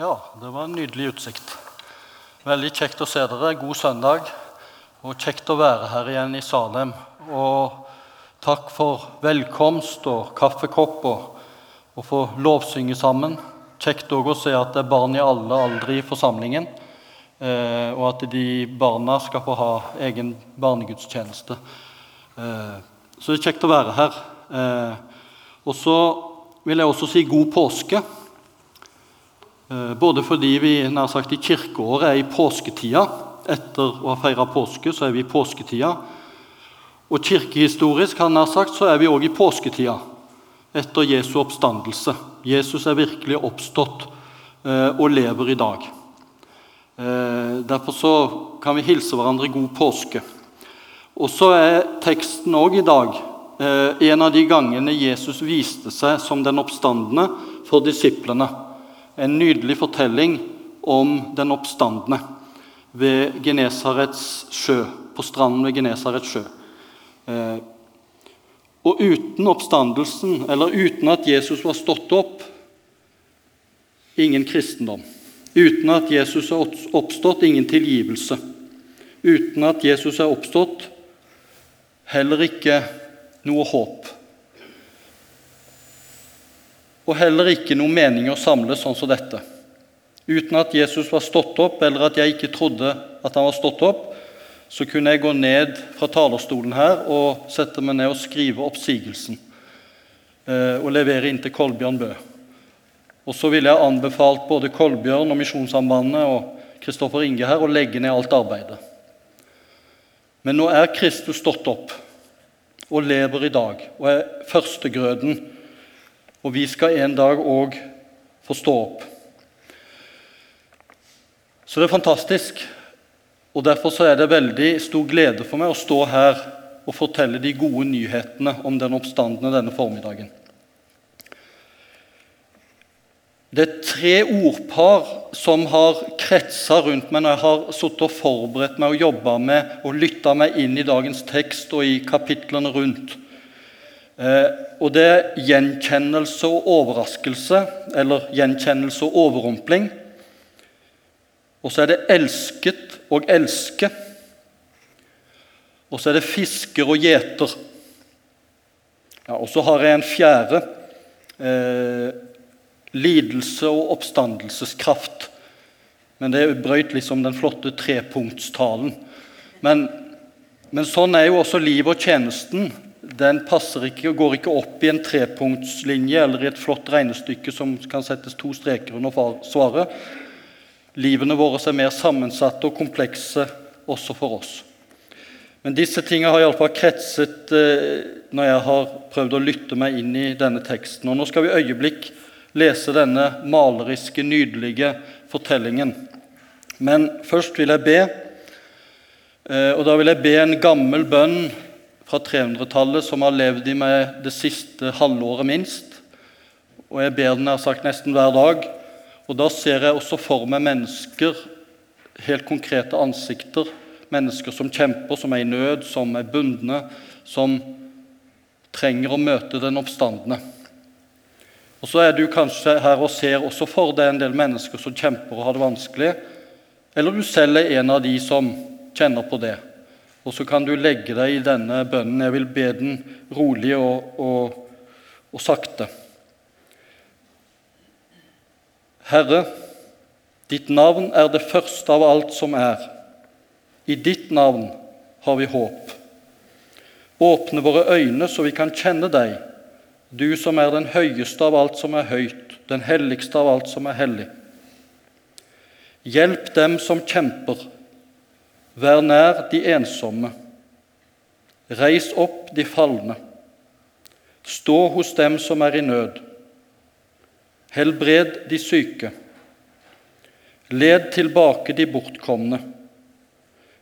Ja, det var en nydelig utsikt. Veldig kjekt å se dere. God søndag. Og kjekt å være her igjen i Salem. Og takk for velkomst og kaffekopp og å få lovsynge sammen. Kjekt òg å se at det er barn i alle aldre i forsamlingen. Eh, og at de barna skal få ha egen barnegudstjeneste. Eh, så det er kjekt å være her. Eh, og så vil jeg også si god påske. Eh, både fordi vi nær sagt i kirkeåret er i påsketida. Etter å ha feira påske, så er vi i påsketida. Og kirkehistorisk han nær sagt, så er vi òg i påsketida etter Jesu oppstandelse. Jesus er virkelig oppstått eh, og lever i dag. Eh, derfor så kan vi hilse hverandre god påske. Og så er teksten òg i dag en av de gangene Jesus viste seg som den oppstandende for disiplene. En nydelig fortelling om den oppstandende ved Genesarets sjø, på stranden ved Genesarets sjø. Og uten oppstandelsen, eller uten at Jesus var stått opp, ingen kristendom. Uten at Jesus er oppstått, ingen tilgivelse. Uten at Jesus er oppstått, heller ikke noe håp. Og heller ikke noe mening å samle sånn som dette. Uten at Jesus var stått opp, eller at jeg ikke trodde at han var stått opp, så kunne jeg gå ned fra talerstolen her og sette meg ned og skrive oppsigelsen. Eh, og levere inn til Kolbjørn Bø. Og så ville jeg anbefalt både Kolbjørn og Misjonssambandet og Kristoffer Inge her å legge ned alt arbeidet. Men nå er Kristus stått opp og lever i dag og er førstegrøden. Og vi skal en dag òg få stå opp. Så det er fantastisk. Og Derfor så er det veldig stor glede for meg å stå her og fortelle de gode nyhetene om den oppstandende denne formiddagen. Det er tre ordpar som har kretsa rundt meg når jeg har sittet og forberedt meg og jobba med og lytta meg inn i dagens tekst og i kapitlene rundt. Eh, og Det er gjenkjennelse og overraskelse, eller gjenkjennelse og overrumpling. Og så er det elsket og elske. Og så er det fisker og gjeter. Ja, og så har jeg en fjerde. Eh, lidelse og oppstandelseskraft. Men det brøyt liksom den flotte trepunktstalen. Men, men sånn er jo også livet og tjenesten. Den passer ikke, og går ikke opp i en trepunktslinje eller i et flott regnestykke som kan settes to streker under svaret. Livene våre er mer sammensatte og komplekse også for oss. Men disse tingene har iallfall kretset eh, når jeg har prøvd å lytte meg inn i denne teksten. Og Nå skal vi øyeblikk lese denne maleriske, nydelige fortellingen. Men først vil jeg be, eh, og da vil jeg be en gammel bønn fra 300-tallet som har levd i meg det siste halvåret minst. Og jeg ber den jeg sagt nesten hver dag. Og Da ser jeg også for meg mennesker, helt konkrete ansikter. Mennesker som kjemper, som er i nød, som er bundne, som trenger å møte den oppstandende. Og Så er du kanskje her og ser også for deg en del mennesker som kjemper og har det vanskelig. Eller du selv er en av de som kjenner på det. Og så kan du legge deg i denne bønnen. Jeg vil be den rolig og, og, og sakte. Herre, ditt navn er det første av alt som er. I ditt navn har vi håp. Åpne våre øyne så vi kan kjenne deg, du som er den høyeste av alt som er høyt, den helligste av alt som er hellig. Hjelp dem som kjemper, vær nær de ensomme. Reis opp de falne. Stå hos dem som er i nød. Helbred de syke. Led tilbake de bortkomne.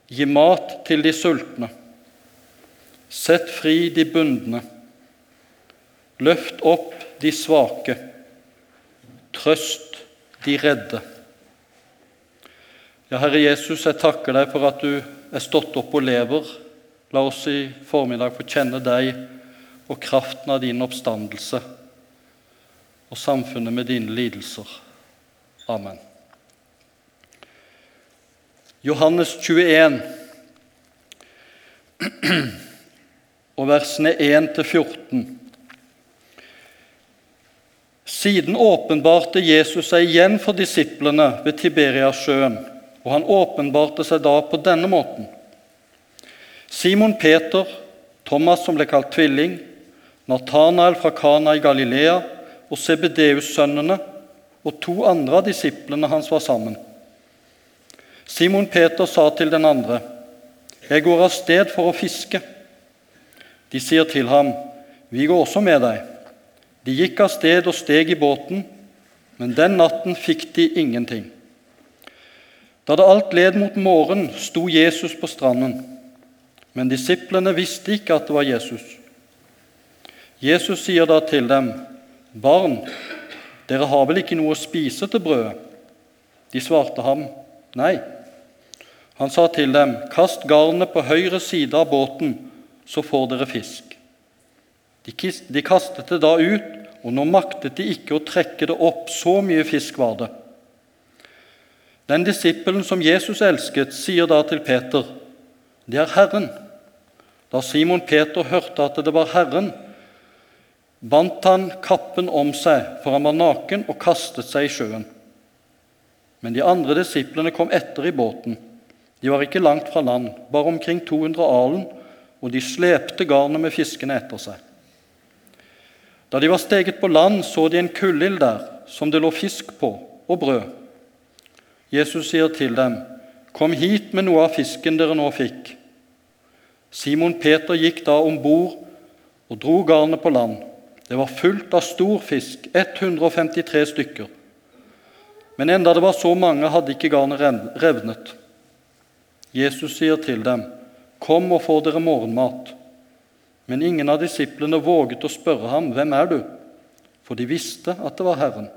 Gi mat til de sultne. Sett fri de bundne. Løft opp de svake. Trøst de redde. Ja, Herre Jesus, jeg takker deg for at du er stått opp og lever. La oss i formiddag få kjenne deg og kraften av din oppstandelse og samfunnet med dine lidelser. Amen. Johannes 21 og versene 1-14. Siden åpenbarte Jesus seg igjen for disiplene ved Tiberiasjøen, og han åpenbarte seg da på denne måten. Simon Peter, Thomas som ble kalt tvilling, Nathanael fra Kana i Galilea og Sebedeus-sønnene og to andre av disiplene hans var sammen. Simon Peter sa til den andre, 'Jeg går av sted for å fiske.' De sier til ham, 'Vi går også med deg.' De gikk av sted og steg i båten, men den natten fikk de ingenting. Da det alt led mot morgen, sto Jesus på stranden, men disiplene visste ikke at det var Jesus. Jesus sier da til dem, 'Barn, dere har vel ikke noe å spise til brødet?' De svarte ham, 'Nei.' Han sa til dem, 'Kast garnet på høyre side av båten, så får dere fisk.' De kastet det da ut, og nå maktet de ikke å trekke det opp, så mye fisk var det. Den disippelen som Jesus elsket, sier da til Peter, 'Det er Herren.' Da Simon Peter hørte at det var Herren, bandt han kappen om seg, for han var naken, og kastet seg i sjøen. Men de andre disiplene kom etter i båten. De var ikke langt fra land, bare omkring 200 alen, og de slepte garnet med fiskene etter seg. Da de var steget på land, så de en kullild der, som det lå fisk på, og brød. Jesus sier til dem, 'Kom hit med noe av fisken dere nå fikk.' Simon Peter gikk da om bord og dro garnet på land. Det var fullt av stor fisk, 153 stykker. Men enda det var så mange, hadde ikke garnet revnet. Jesus sier til dem, 'Kom og få dere morgenmat.' Men ingen av disiplene våget å spørre ham, 'Hvem er du?' For de visste at det var Herren.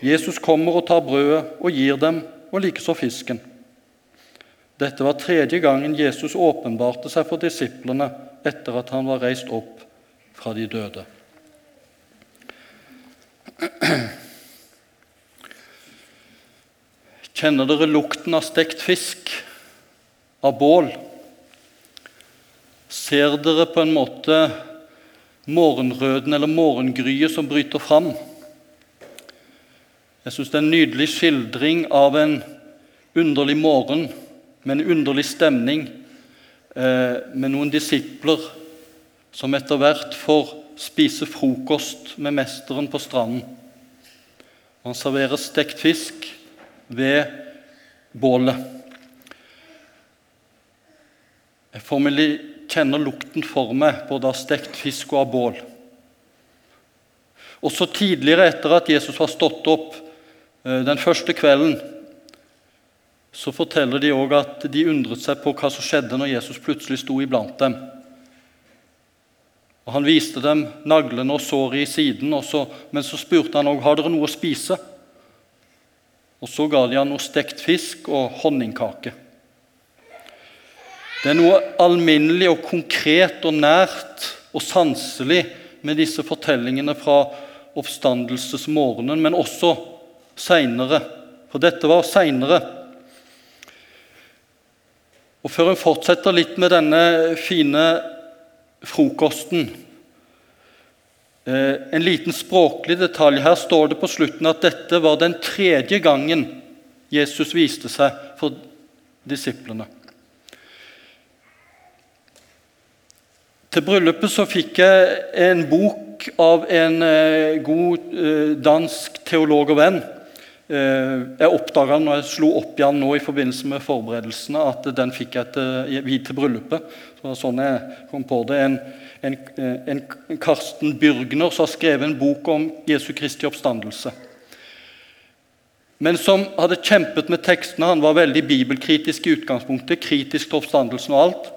Jesus kommer og tar brødet og gir dem, og likeså fisken. Dette var tredje gangen Jesus åpenbarte seg for disiplene etter at han var reist opp fra de døde. Kjenner dere lukten av stekt fisk, av bål? Ser dere på en måte morgenrøden eller morgengryet som bryter fram? Jeg syns det er en nydelig skildring av en underlig morgen med en underlig stemning, eh, med noen disipler som etter hvert får spise frokost med mesteren på stranden. Han serverer stekt fisk ved bålet. Jeg formelig kjenner lukten for meg både av stekt fisk og av bål. Også tidligere, etter at Jesus var stått opp den første kvelden, så forteller de òg at de undret seg på hva som skjedde når Jesus plutselig sto iblant dem. Og Han viste dem naglene og såret i siden, så, men så spurte han òg har dere noe å spise. Og så ga de han noe stekt fisk og honningkake. Det er noe alminnelig og konkret og nært og sanselig med disse fortellingene fra oppstandelsesmorgenen, men også seinere. For dette var seinere. Og Før en fortsetter litt med denne fine frokosten. Eh, en liten språklig detalj. Her står det på slutten at dette var den tredje gangen Jesus viste seg for disiplene. Til bryllupet så fikk jeg en bok av en eh, god eh, dansk teolog og venn. Jeg oppdaga når jeg slo opp igjen nå i forbindelse med forberedelsene, at den fikk jeg til, til bryllupet. Så det var sånn jeg kom på det. En, en, en Karsten Byrgner som har skrevet en bok om Jesu Kristi oppstandelse. Men som hadde kjempet med tekstene. Han var veldig bibelkritisk i utgangspunktet. kritisk til oppstandelsen og alt.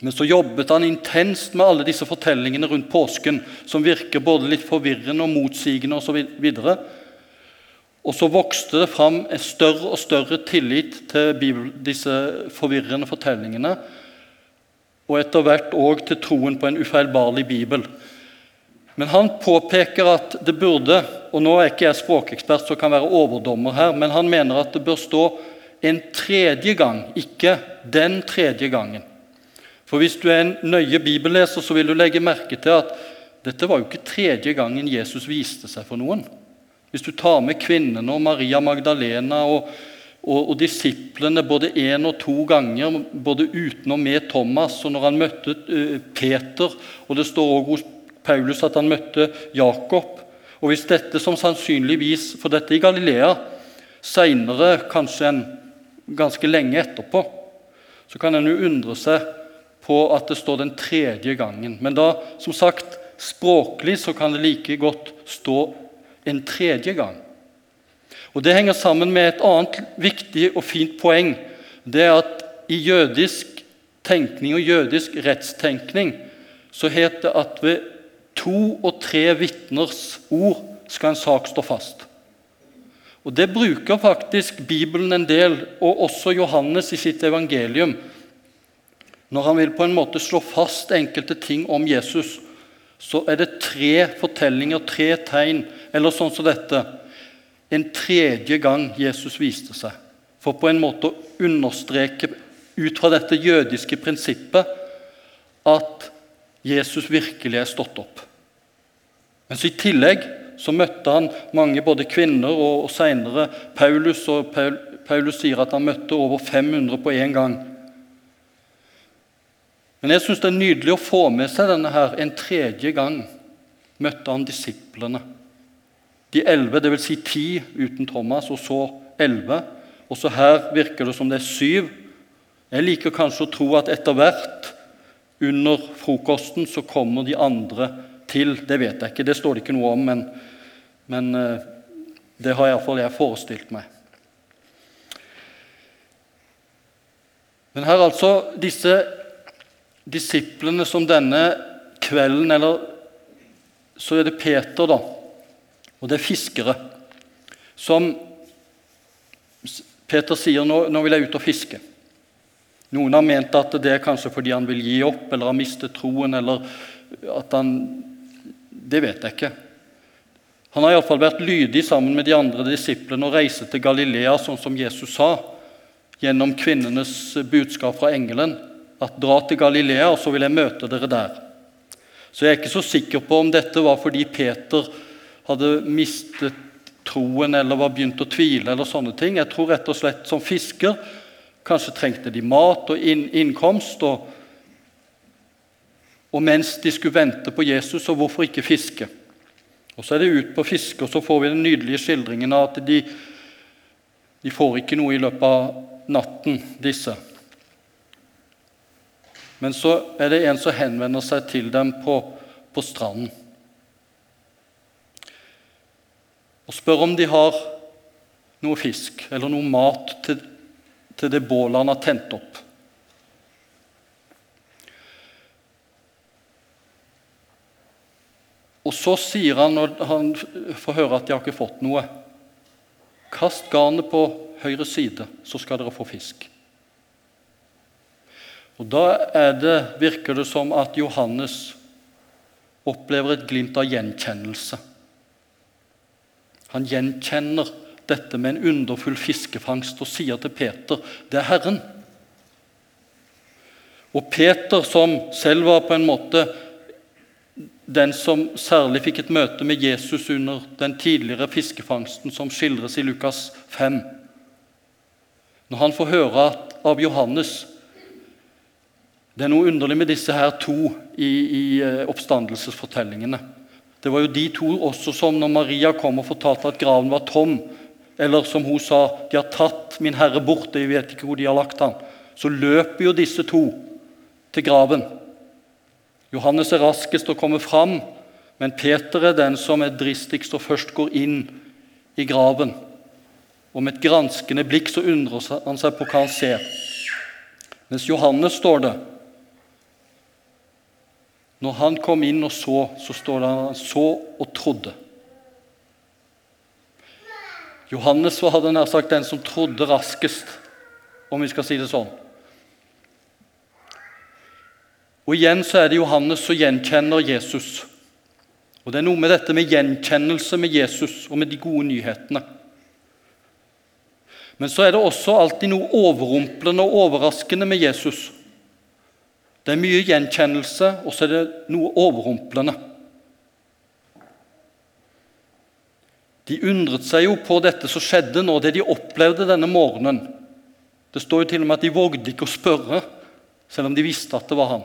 Men så jobbet han intenst med alle disse fortellingene rundt påsken, som virker både litt forvirrende og motsigende osv. Og, og så vokste det fram en større og større tillit til disse forvirrende fortellingene og etter hvert òg til troen på en ufeilbarlig bibel. Men han påpeker at det burde og Nå er ikke jeg språkekspert, så kan være overdommer her, men han mener at det bør stå en tredje gang, ikke den tredje gangen. For Hvis du er en nøye bibelleser, så vil du legge merke til at dette var jo ikke tredje gangen Jesus viste seg for noen. Hvis du tar med kvinnene og Maria Magdalena og, og, og disiplene både én og to ganger, både uten og med Thomas, og når han møtte uh, Peter, og det står også hos Paulus at han møtte Jakob og Hvis dette som sannsynligvis For dette i Galilea, seinere, kanskje en ganske lenge etterpå, så kan en jo undre seg på at det står den tredje gangen. Men da, som sagt, språklig så kan det like godt stå en tredje gang. Og Det henger sammen med et annet viktig og fint poeng. Det er at i jødisk tenkning og jødisk rettstenkning så heter det at ved to og tre vitners ord skal en sak stå fast. Og Det bruker faktisk Bibelen en del, og også Johannes i sitt evangelium. Når han vil på en måte slå fast enkelte ting om Jesus, så er det tre fortellinger, tre tegn, eller sånn som dette. En tredje gang Jesus viste seg. For på en måte å understreke ut fra dette jødiske prinsippet at Jesus virkelig er stått opp. Men I tillegg så møtte han mange både kvinner og, og senere Paulus. og Paul, Paulus sier at han møtte over 500 på én gang. Men jeg syns det er nydelig å få med seg denne her. En tredje gang møtte han disiplene. De elleve, dvs. Si ti uten Thomas, og så elleve. Også her virker det som det er syv. Jeg liker kanskje å tro at etter hvert under frokosten så kommer de andre til. Det vet jeg ikke, det står det ikke noe om, men, men eh, det har iallfall jeg forestilt meg. Men her altså disse disiplene som denne kvelden Eller så er det Peter, da. Og det er fiskere. Som Peter sier nå, nå vil jeg ut og fiske. Noen har ment at det er kanskje fordi han vil gi opp eller har mistet troen. eller at han, Det vet jeg ikke. Han har iallfall vært lydig sammen med de andre disiplene og reise til Galilea, sånn som Jesus sa, gjennom kvinnenes budskap fra engelen at dra til Galilea, og så vil jeg møte dere der. Så jeg er ikke så sikker på om dette var fordi Peter hadde mistet troen eller var begynt å tvile. eller sånne ting. Jeg tror rett og slett som fisker kanskje trengte de mat og inn, innkomst. Og, og, mens de skulle vente på Jesus, så hvorfor ikke fiske? Og Så er det ut på fiske, og så får vi den nydelige skildringen av at de, de får ikke noe i løpet av natten, disse. Men så er det en som henvender seg til dem på, på stranden og spør om de har noe fisk eller noe mat til, til det bålet han har tent opp. Og så sier han, når han får høre at de har ikke fått noe Kast garnet på høyre side, så skal dere få fisk. Og Da det, virker det som at Johannes opplever et glimt av gjenkjennelse. Han gjenkjenner dette med en underfull fiskefangst og sier til Peter det er Herren. Og Peter, som selv var på en måte den som særlig fikk et møte med Jesus under den tidligere fiskefangsten som skildres i Lukas 5 Når han får høre av Johannes det er noe underlig med disse her to i, i eh, oppstandelsesfortellingene. Det var jo de to også som når Maria kom og fortalte at graven var tom, eller som hun sa 'De har tatt min Herre bort, jeg vet ikke hvor de har lagt ham', så løper jo disse to til graven. Johannes er raskest å komme fram, men Peter er den som er dristigst og først går inn i graven. Og med et granskende blikk så undrer han seg på hva han ser. Mens Johannes står det når han kom inn og så, så står det han så og trodde. Johannes var hadde nær sagt den som trodde raskest, om vi skal si det sånn. Og Igjen så er det Johannes som gjenkjenner Jesus. Og Det er noe med dette med gjenkjennelse med Jesus og med de gode nyhetene. Men så er det også alltid noe overrumplende og overraskende med Jesus. Det er mye gjenkjennelse, og så er det noe overrumplende. De undret seg jo på dette som skjedde nå, det de opplevde denne morgenen. Det står jo til og med at de vågde ikke å spørre, selv om de visste at det var han.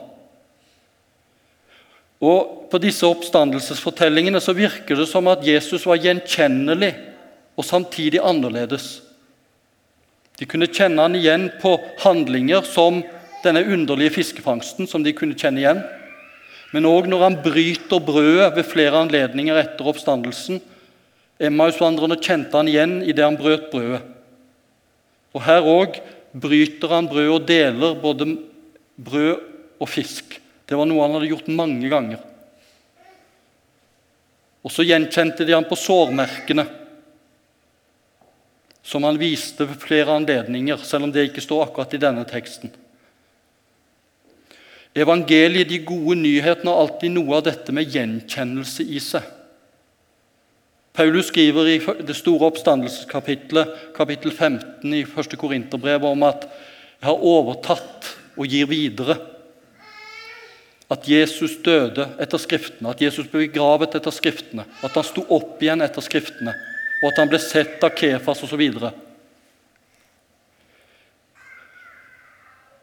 Og På disse oppstandelsesfortellingene så virker det som at Jesus var gjenkjennelig og samtidig annerledes. De kunne kjenne han igjen på handlinger som denne underlige fiskefangsten, som de kunne kjenne igjen. Men òg når han bryter brødet ved flere anledninger etter oppstandelsen. Emmausvandrerne kjente han igjen idet han brøt brødet. Og Her òg bryter han brødet og deler både brød og fisk. Det var noe han hadde gjort mange ganger. Og så gjenkjente de han på sårmerkene, som han viste ved flere anledninger, selv om det ikke står akkurat i denne teksten. Evangeliet, de gode nyhetene, har alltid noe av dette med gjenkjennelse i seg. Paulus skriver i det store oppstandelseskapitlet, kapittel 15 i 1. Korinterbrev, om at 'jeg har overtatt og gir videre' at Jesus døde etter Skriftene, at Jesus ble begravet etter Skriftene, at han sto opp igjen etter Skriftene, og at han ble sett av Kefas osv.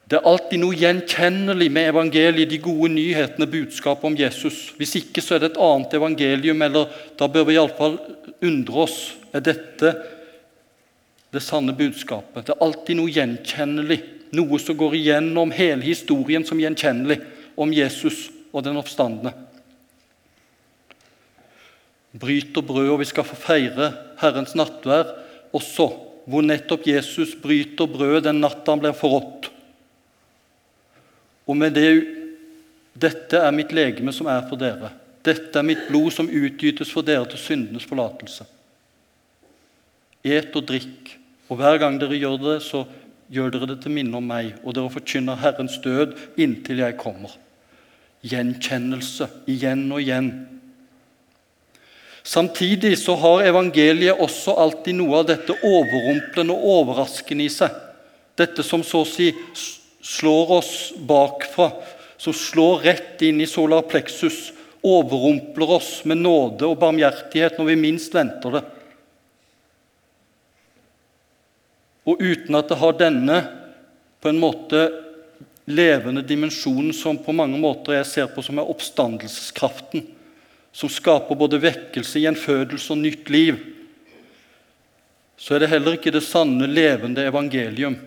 Det er alltid noe gjenkjennelig med evangeliet, de gode nyhetene, budskapet om Jesus. Hvis ikke så er det et annet evangelium, eller da bør vi iallfall undre oss. Er dette det sanne budskapet? Det er alltid noe gjenkjennelig, noe som går igjennom hele historien som gjenkjennelig om Jesus og den oppstandende. Bryter brød, og vi skal få feire Herrens nattvær også, hvor nettopp Jesus bryter brødet den natta han ble forrådt. Og med det Dette er mitt legeme som er for dere. Dette er mitt blod som utgytes for dere til syndenes forlatelse. Et og drikk, og hver gang dere gjør det, så gjør dere det til minne om meg, og dere forkynner Herrens død inntil jeg kommer gjenkjennelse igjen og igjen. Samtidig så har evangeliet også alltid noe av dette overrumplende og overraskende i seg. Dette som så å si slår oss bakfra, som slår rett inn i solar plexus, overrumpler oss med nåde og barmhjertighet når vi minst venter det. Og uten at det har denne på en måte levende dimensjonen som på mange måter jeg ser på som er oppstandelseskraften, som skaper både vekkelse, gjenfødelse og nytt liv, så er det heller ikke det sanne, levende evangelium.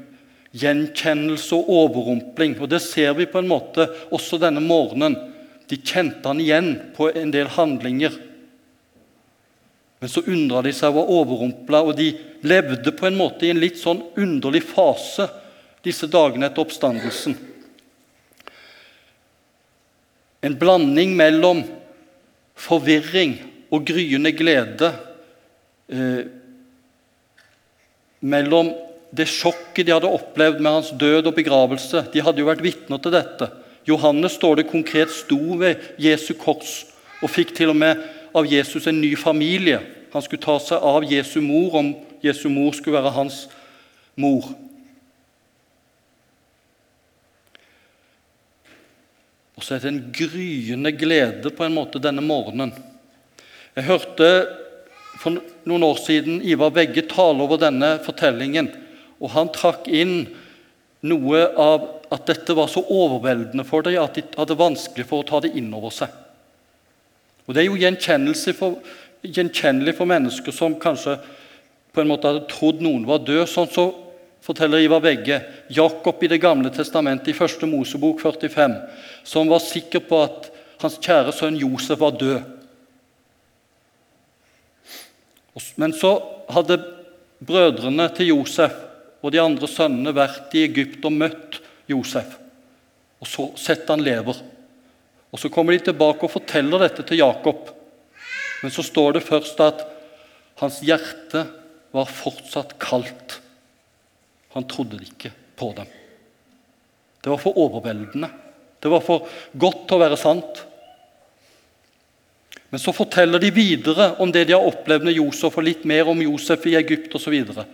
Gjenkjennelse og overrumpling. Og Det ser vi på en måte også denne morgenen. De kjente han igjen på en del handlinger. Men så undra de seg og var overrumpla, og de levde på en måte i en litt sånn underlig fase disse dagene etter oppstandelsen. En blanding mellom forvirring og gryende glede. Eh, mellom det sjokket de hadde opplevd med hans død og begravelse. De hadde jo vært vitner til dette. Johannes står det konkret sto ved Jesu kors og fikk til og med av Jesus en ny familie. Han skulle ta seg av Jesu mor om Jesu mor skulle være hans mor. Og så er det en gryende glede på en måte denne morgenen. Jeg hørte for noen år siden Ivar Vegge tale over denne fortellingen. Og Han trakk inn noe av at dette var så overveldende for dem at de hadde vanskelig for å ta det inn over seg. Og Det er jo for, gjenkjennelig for mennesker som kanskje på en måte hadde trodd noen var død. Sånn så forteller Ivar Vegge, Jakob i Det gamle testamentet i første Mosebok 45, som var sikker på at hans kjære sønn Josef var død. Men så hadde brødrene til Josef og de andre sønnene vært i Egypt og møtt Josef. Og så sett han lever. Og Så kommer de tilbake og forteller dette til Jakob. Men så står det først at hans hjerte var fortsatt kaldt. Han trodde ikke på dem. Det var for overveldende. Det var for godt til å være sant. Men så forteller de videre om det de har opplevd med Josef, og litt mer om Josef i Egypt osv. Og, så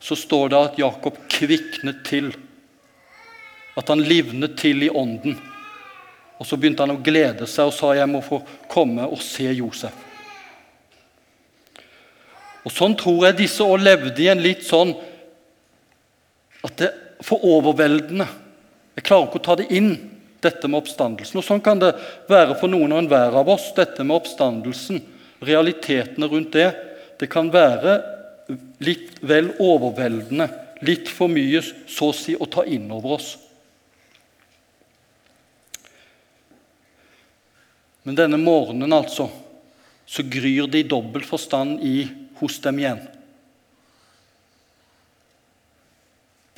står det at Jakob kviknet til. At han livnet til i ånden. Og så begynte han å glede seg og sa jeg må få komme og se Josef. Og Sånn tror jeg disse òg levde i en litt sånn at det er for overveldende. Jeg klarer ikke å ta det inn, dette med oppstandelsen. Og Sånn kan det være for noen og enhver av oss, dette med oppstandelsen. Realitetene rundt det. Det kan være litt vel overveldende, litt for mye så å si å ta inn over oss. Men denne morgenen altså, så gryr det i dobbel forstand i, hos dem igjen.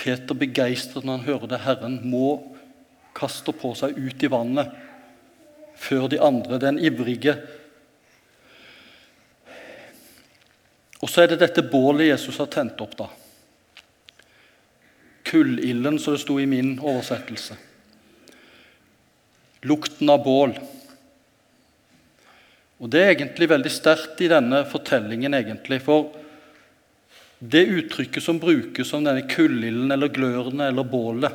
Peter begeistret når han hører det Herren må kaste på seg ut i vannet før de andre, den ivrige. Og så er det dette bålet Jesus har tent opp, da. Kullilden, som det sto i min oversettelse. Lukten av bål. Og Det er egentlig veldig sterkt i denne fortellingen, egentlig, for det uttrykket som brukes om denne kullilden eller glørne eller bålet,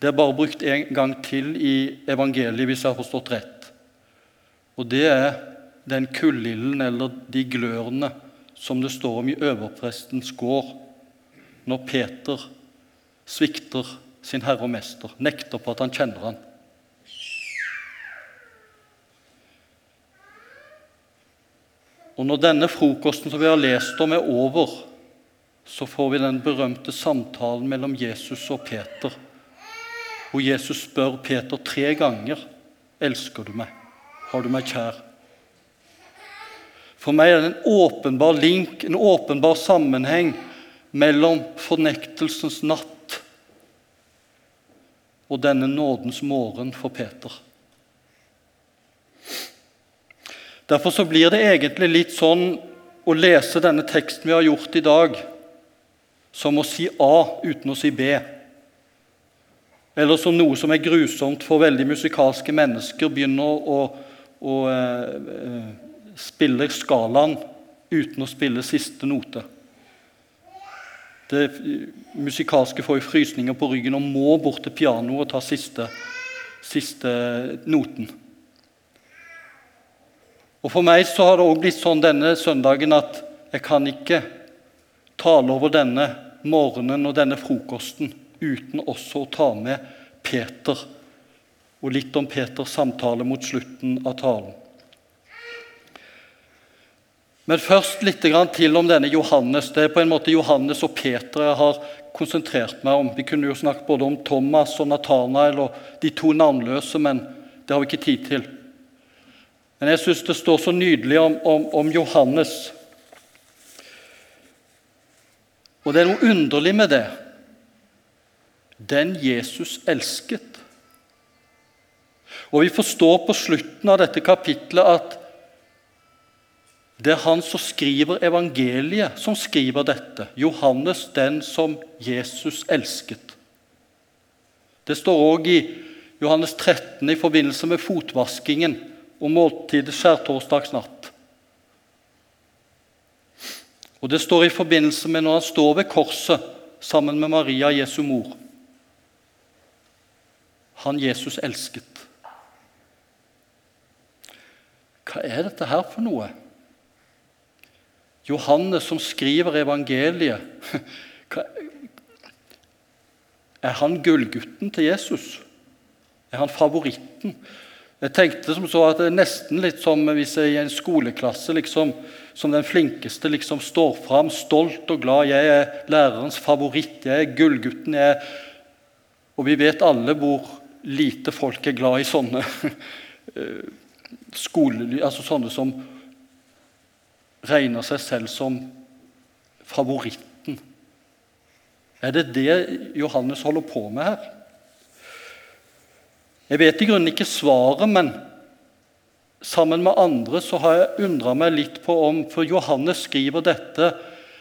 det er bare brukt en gang til i evangeliet, hvis jeg har forstått rett. Og det er den kullilden eller de glørne som det står om i øverprestens gård, når Peter svikter sin herre og mester, nekter på at han kjenner ham. Og Når denne frokosten som vi har lest om, er over, så får vi den berømte samtalen mellom Jesus og Peter hvor Jesus spør Peter tre ganger elsker du meg, har du meg kjær. For meg er det en åpenbar link, en åpenbar sammenheng mellom fornektelsens natt og denne nådens morgen for Peter. Derfor så blir det egentlig litt sånn å lese denne teksten vi har gjort i dag, som å si A uten å si B. Eller som noe som er grusomt for veldig musikalske mennesker, begynner å, å, å eh, spille skalaen uten å spille siste note. Det musikalske får jo frysninger på ryggen og må bort til pianoet og ta siste, siste noten. Og For meg så har det også blitt sånn denne søndagen at jeg kan ikke tale over denne morgenen og denne frokosten uten også å ta med Peter og litt om Peters samtale mot slutten av talen. Men først litt til om denne Johannes. Det er på en måte Johannes og Peter jeg har konsentrert meg om. Vi kunne jo snakket både om Thomas og Nathanael og de to navnløse, men det har vi ikke tid til. Men jeg syns det står så nydelig om, om, om Johannes. Og det er noe underlig med det den Jesus elsket. Og Vi forstår på slutten av dette kapitlet at det er han som skriver evangeliet, som skriver dette. Johannes, den som Jesus elsket. Det står òg i Johannes 13 i forbindelse med fotvaskingen og måltidet skjærtorsdagsnatt. Og det står i forbindelse med når han står ved korset sammen med Maria, Jesu mor han Jesus elsket. Hva er dette her for noe? Johannes som skriver evangeliet Er han gullgutten til Jesus? Er han favoritten? Jeg tenkte som så at det er nesten litt som hvis jeg i en skoleklasse liksom, som den flinkeste liksom står fram stolt og glad. 'Jeg er lærerens favoritt. Jeg er gullgutten.' Jeg er... Og vi vet alle hvor lite folk er glad i sånne eh, skole, altså sånne som regner seg selv som favoritten. Er det det Johannes holder på med her? Jeg vet i grunnen ikke svaret, men sammen med andre så har jeg undra meg litt på om For Johannes skriver dette,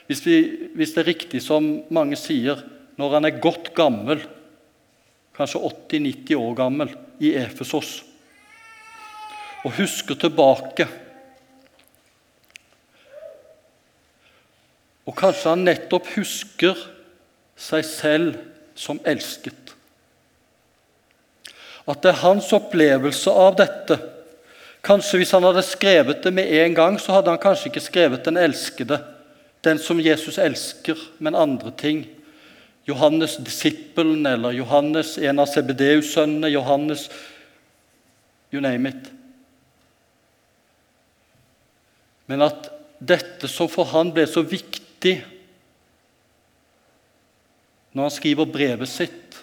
hvis, vi, hvis det er riktig som mange sier, når han er godt gammel kanskje 80-90 år gammel, i Efesos. Og husker tilbake. Og kanskje han nettopp husker seg selv som elsket. At det er hans opplevelse av dette. Kanskje Hvis han hadde skrevet det med en gang, så hadde han kanskje ikke skrevet 'den elskede', den som Jesus elsker, men andre ting. Johannes disippelen eller Johannes, en av CBDU-sønnene, Johannes You name it. Men at dette som for han ble så viktig når han skriver brevet sitt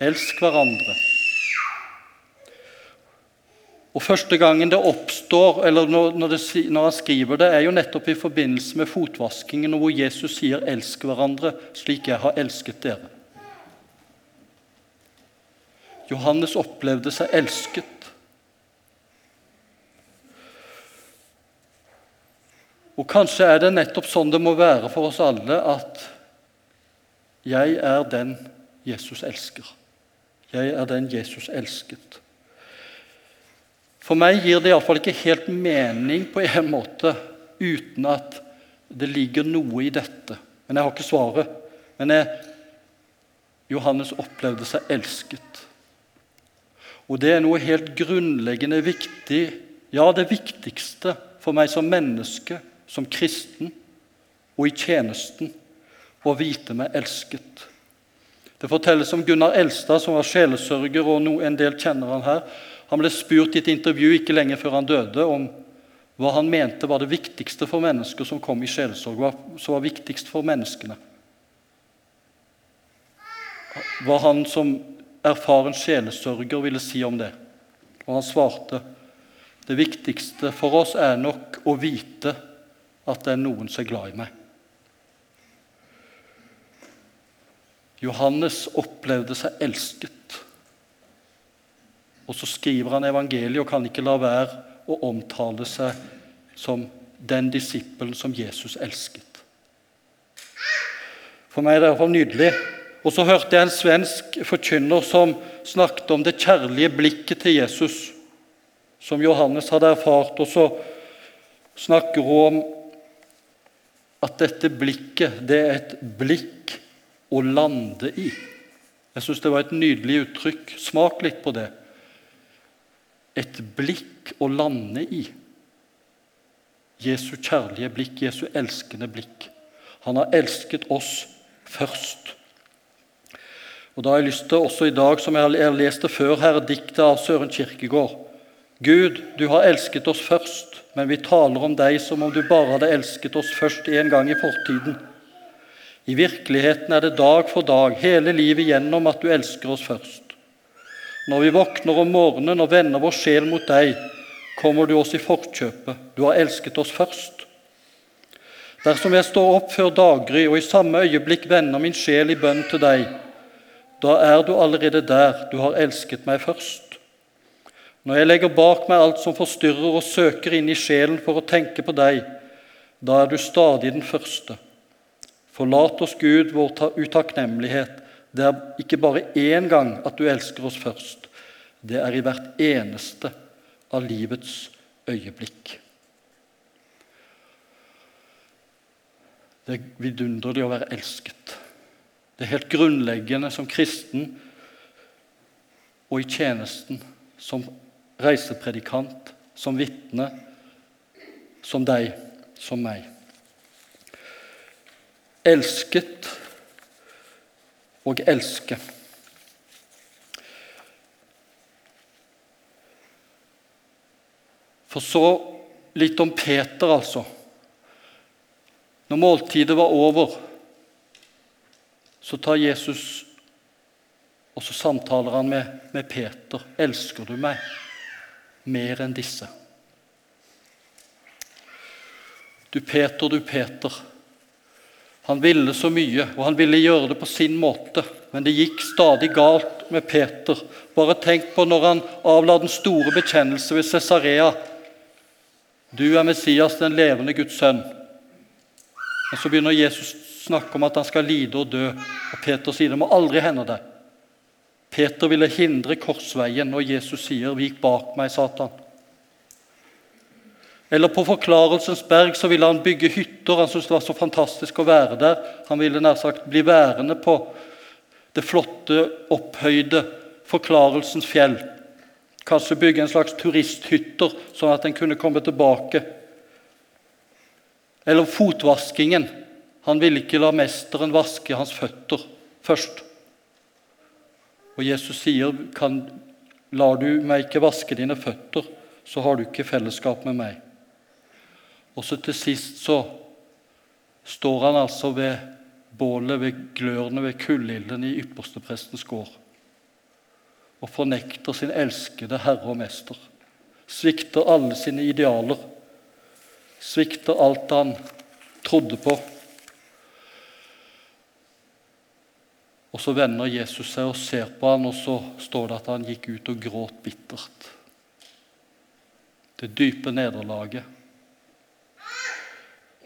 Elsk hverandre. Og Første gangen det oppstår, eller når, det, når, han skriver det, er jo nettopp i forbindelse med fotvaskingen, hvor Jesus sier 'elsk hverandre slik jeg har elsket dere'. Johannes opplevde seg elsket. Og Kanskje er det nettopp sånn det må være for oss alle at jeg er den Jesus elsker. Jeg er den Jesus elsket. For meg gir det iallfall ikke helt mening på en måte uten at det ligger noe i dette. Men jeg har ikke svaret. Men jeg, Johannes opplevde seg elsket. Og det er noe helt grunnleggende viktig, ja, det viktigste for meg som menneske, som kristen og i tjenesten, og vite meg elsket. Det fortelles om Gunnar Elstad, som var sjelesørger, og en del kjenner han her. Han ble spurt i et intervju ikke lenge før han døde, om hva han mente var det viktigste for mennesker som kom i sjelesorg. Hva som var viktigst for menneskene. Hva han som erfaren sjelesørger ville si om det. Og han svarte det viktigste for oss er nok å vite at det er noen som er glad i meg. Johannes opplevde seg elsket. Og så skriver han evangeliet og kan ikke la være å omtale seg som den disippelen som Jesus elsket. For meg er det iallfall nydelig. Og så hørte jeg en svensk forkynner som snakket om det kjærlige blikket til Jesus, som Johannes hadde erfart. Og så snakker hun om at dette blikket, det er et blikk å lande i. Jeg syns det var et nydelig uttrykk. Smak litt på det et blikk å lande i. Jesu kjærlige blikk, Jesu elskende blikk. Han har elsket oss først. Og Da har jeg lyst til også i dag, som jeg har lest det før, her, diktet av Søren Kirkegård. Gud, du har elsket oss først, men vi taler om deg som om du bare hadde elsket oss først en gang i fortiden. I virkeligheten er det dag for dag, hele livet igjennom, at du elsker oss først. Når vi våkner om morgenen og vender vår sjel mot deg, kommer du oss i forkjøpet. Du har elsket oss først. Dersom jeg står opp før daggry og i samme øyeblikk vender min sjel i bønn til deg, da er du allerede der, du har elsket meg først. Når jeg legger bak meg alt som forstyrrer og søker inn i sjelen for å tenke på deg, da er du stadig den første. Forlat oss, Gud, vår utakknemlighet, det er ikke bare én gang at du elsker oss først. Det er i hvert eneste av livets øyeblikk. Det er vidunderlig å være elsket. Det er helt grunnleggende som kristen og i tjenesten, som reisepredikant, som vitne, som deg, som meg. Elsket og elske. For så litt om Peter, altså. Når måltidet var over, så tar Jesus og så samtaler han med, med Peter. 'Elsker du meg mer enn disse?' Du Peter, du Peter. Han ville så mye, og han ville gjøre det på sin måte. Men det gikk stadig galt med Peter. Bare tenk på når han avla den store bekjennelse ved Cesarea. Du er Messias, den levende Guds sønn. Og Så begynner Jesus snakke om at han skal lide og dø. Og Peter sier det må aldri hende det. Peter ville hindre korsveien, og Jesus sier, 'Vik bak meg, Satan'. Eller på Forklarelsens berg så ville han bygge hytter. Han syntes det var så fantastisk å være der. Han ville nær sagt bli værende på det flotte, opphøyde Forklarelsens fjell. Kanskje bygge en slags turisthytter, sånn at en kunne komme tilbake. Eller fotvaskingen. Han ville ikke la mesteren vaske hans føtter først. Og Jesus sier, kan, 'Lar du meg ikke vaske dine føtter, så har du ikke fellesskap med meg.' Og så til sist så står han altså ved bålet, ved glørne, ved kullilden i yppersteprestens gård og fornekter sin elskede Herre og Mester. Svikter alle sine idealer. Svikter alt han trodde på. Og Så vender Jesus seg og ser på han, og så står det at han gikk ut og gråt bittert. Det dype nederlaget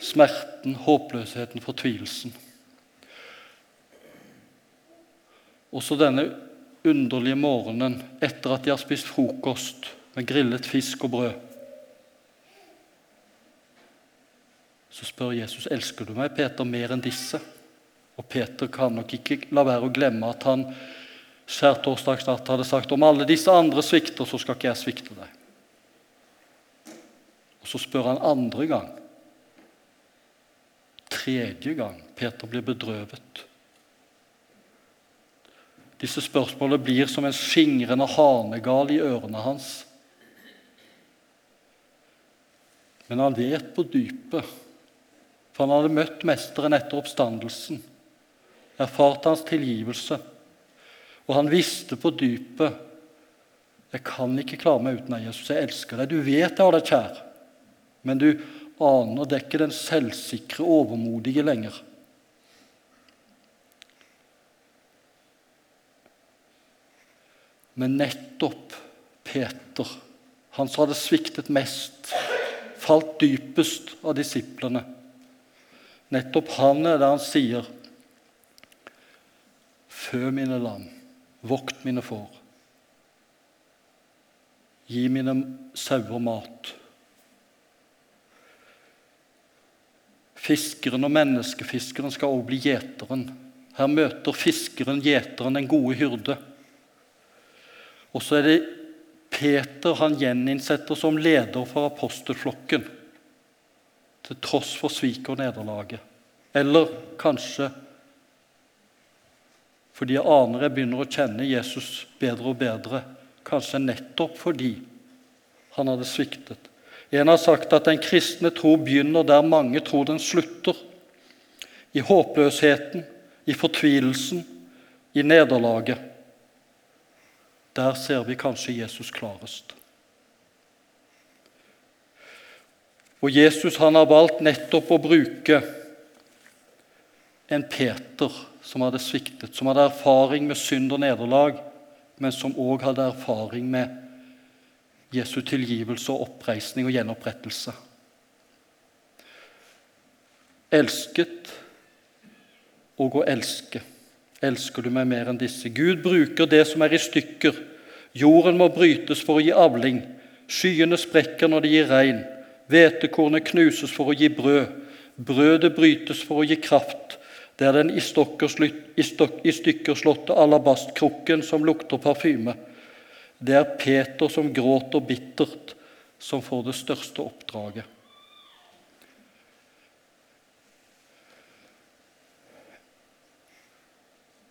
smerten, håpløsheten, fortvilelsen. Også denne underlige morgenen etter at de har spist frokost med grillet fisk og brød. Så spør Jesus elsker du meg, Peter, mer enn disse. Og Peter kan nok ikke la være å glemme at han skjærtorsdagsnatt hadde sagt om alle disse andre svikter, så skal ikke jeg svikte deg. Og Så spør han andre gang tredje gang Peter blir bedrøvet. Disse spørsmålene blir som en skingrende hanegal i ørene hans. Men han vet på dypet, for han hadde møtt Mesteren etter oppstandelsen, erfart hans tilgivelse, og han visste på dypet jeg kan ikke klare meg uten deg, Jesus. Jeg elsker deg. Du vet jeg har deg kjær, men du aner det ikke den selvsikre, overmodige lenger. Men nettopp Peter, han som hadde sviktet mest, falt dypest av disiplene, nettopp han er det han sier Fø mine lam, vokt mine får. Gi mine sauer mat. Fiskeren og menneskefiskeren skal også bli gjeteren. Her møter fiskeren gjeteren, den gode hyrde. Og så er det Peter han gjeninnsetter som leder for apostelflokken, til tross for svik og nederlaget. Eller kanskje fordi jeg aner jeg begynner å kjenne Jesus bedre og bedre, kanskje nettopp fordi han hadde sviktet. En har sagt at den kristne tro begynner der mange tror den slutter. I håpløsheten, i fortvilelsen, i nederlaget. Der ser vi kanskje Jesus klarest. Og Jesus han har valgt nettopp å bruke en Peter som hadde sviktet, som hadde erfaring med synd og nederlag, men som òg hadde erfaring med Jesu tilgivelse og oppreisning og gjenopprettelse. Elsket og å elske. Elsker du meg mer enn disse? Gud bruker det som er i stykker. Jorden må brytes for å gi avling. Skyene sprekker når det gir regn. Hvetekornet knuses for å gi brød. Brødet brytes for å gi kraft. Det er den i, i stykker slåtte alabastkrukken som lukter parfyme. Det er Peter som gråter bittert, som får det største oppdraget.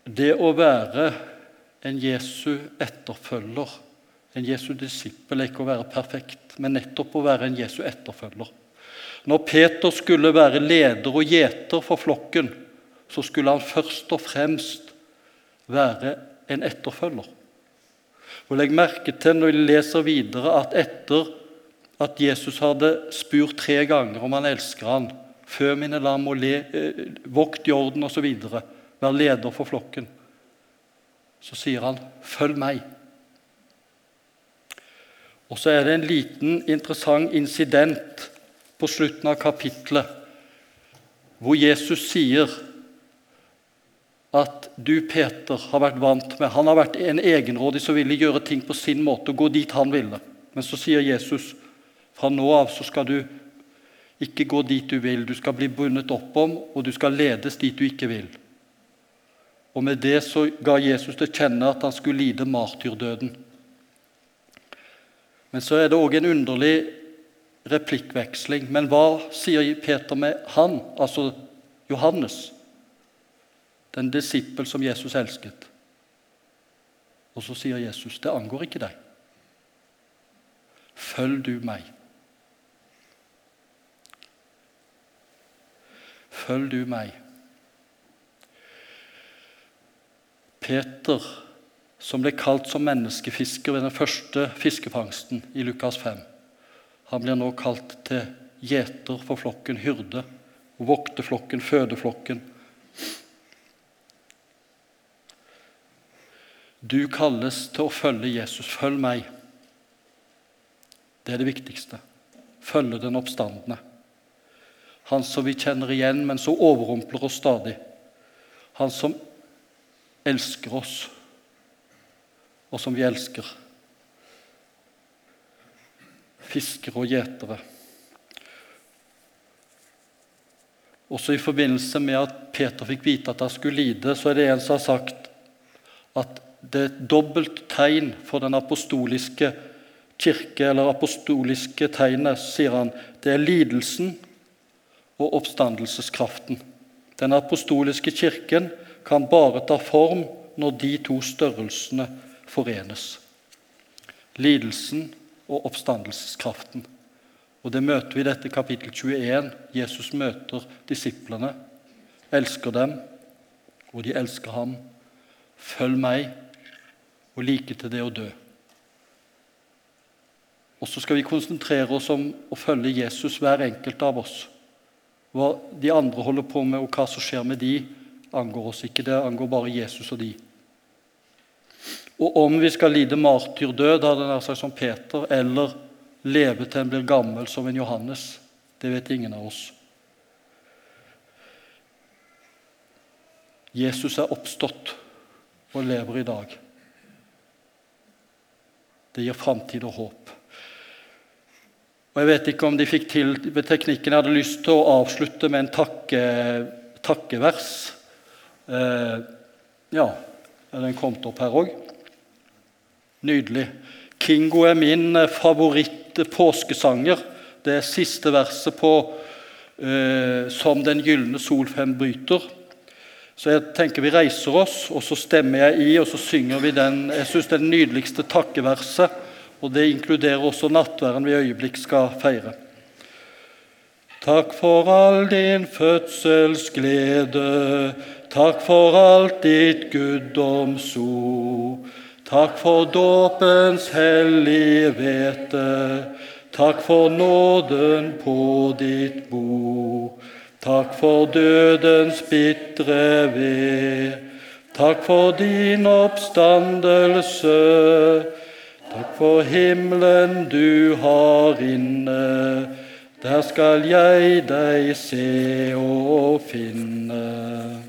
Det å være en Jesu etterfølger, en Jesu disippel, er ikke å være perfekt, men nettopp å være en Jesu etterfølger. Når Peter skulle være leder og gjeter for flokken, så skulle han først og fremst være en etterfølger. Og Legg merke til når vi leser videre, at etter at Jesus hadde spurt tre ganger om han elsker han, før mine lam og le, eh, vokt jorden osv., vær leder for flokken, så sier han 'følg meg'. Og så er det en liten interessant incident på slutten av kapittelet, hvor Jesus sier at du, Peter, har vært vant med Han har vært en egenrådig som ville gjøre ting på sin måte og gå dit han ville. Men så sier Jesus, Fra nå av så skal du ikke gå dit du vil, du skal bli bundet opp om, og du skal ledes dit du ikke vil. Og Med det så ga Jesus til kjenne at han skulle lide martyrdøden. Men så er det òg en underlig replikkveksling. Men hva sier Peter med han, altså Johannes? Den disippel som Jesus elsket. Og så sier Jesus, 'Det angår ikke deg. Følg du meg.' Følg du meg. Peter, som ble kalt som menneskefisker ved den første fiskefangsten i Lukas 5, han blir nå kalt til gjeter for flokken, hyrde, vokte flokken, føde flokken. Du kalles til å følge Jesus. Følg meg. Det er det viktigste. Følge den oppstandende. Han som vi kjenner igjen, men som overrumpler oss stadig. Han som elsker oss, og som vi elsker. Fiskere og gjetere. Også i forbindelse med at Peter fikk vite at han skulle lide, så er det en som har sagt at det er et dobbelt tegn for den apostoliske kirke, eller apostoliske tegnet, sier han. Det er lidelsen og oppstandelseskraften. Den apostoliske kirken kan bare ta form når de to størrelsene forenes. Lidelsen og oppstandelseskraften. Og Det møter vi i dette kapittel 21. Jesus møter disiplene, elsker dem, og de elsker ham. Følg meg, og like til det å dø. Og så skal vi konsentrere oss om å følge Jesus, hver enkelt av oss. Hva de andre holder på med, og hva som skjer med de, angår oss ikke. Det angår bare Jesus og de. Og om vi skal lide martyrdød, hadde nær sagt som Peter, eller leve til en blir gammel som en Johannes, det vet ingen av oss. Jesus er oppstått og lever i dag. Det gir framtid og håp. Og Jeg vet ikke om de fikk til ved teknikken. Jeg hadde lyst til å avslutte med en takke, takkevers. Eh, ja, den kom opp her òg? Nydelig. Kingo er min favoritt-påskesanger. Det er siste verset på eh, 'Som den gylne sol fem bryter'. Så jeg tenker vi reiser oss, og så stemmer jeg i, og så synger vi den. Jeg syns det er det nydeligste takkeverset og det inkluderer også nattværen vi øyeblikk skal feire. Takk for all din fødselsglede, takk for alt ditt guddomsord. Takk for dåpens hellige hvete, takk for nåden på ditt bord. Takk for dødens bitre ved, takk for din oppstandelse. Takk for himmelen du har inne, der skal jeg deg se og finne.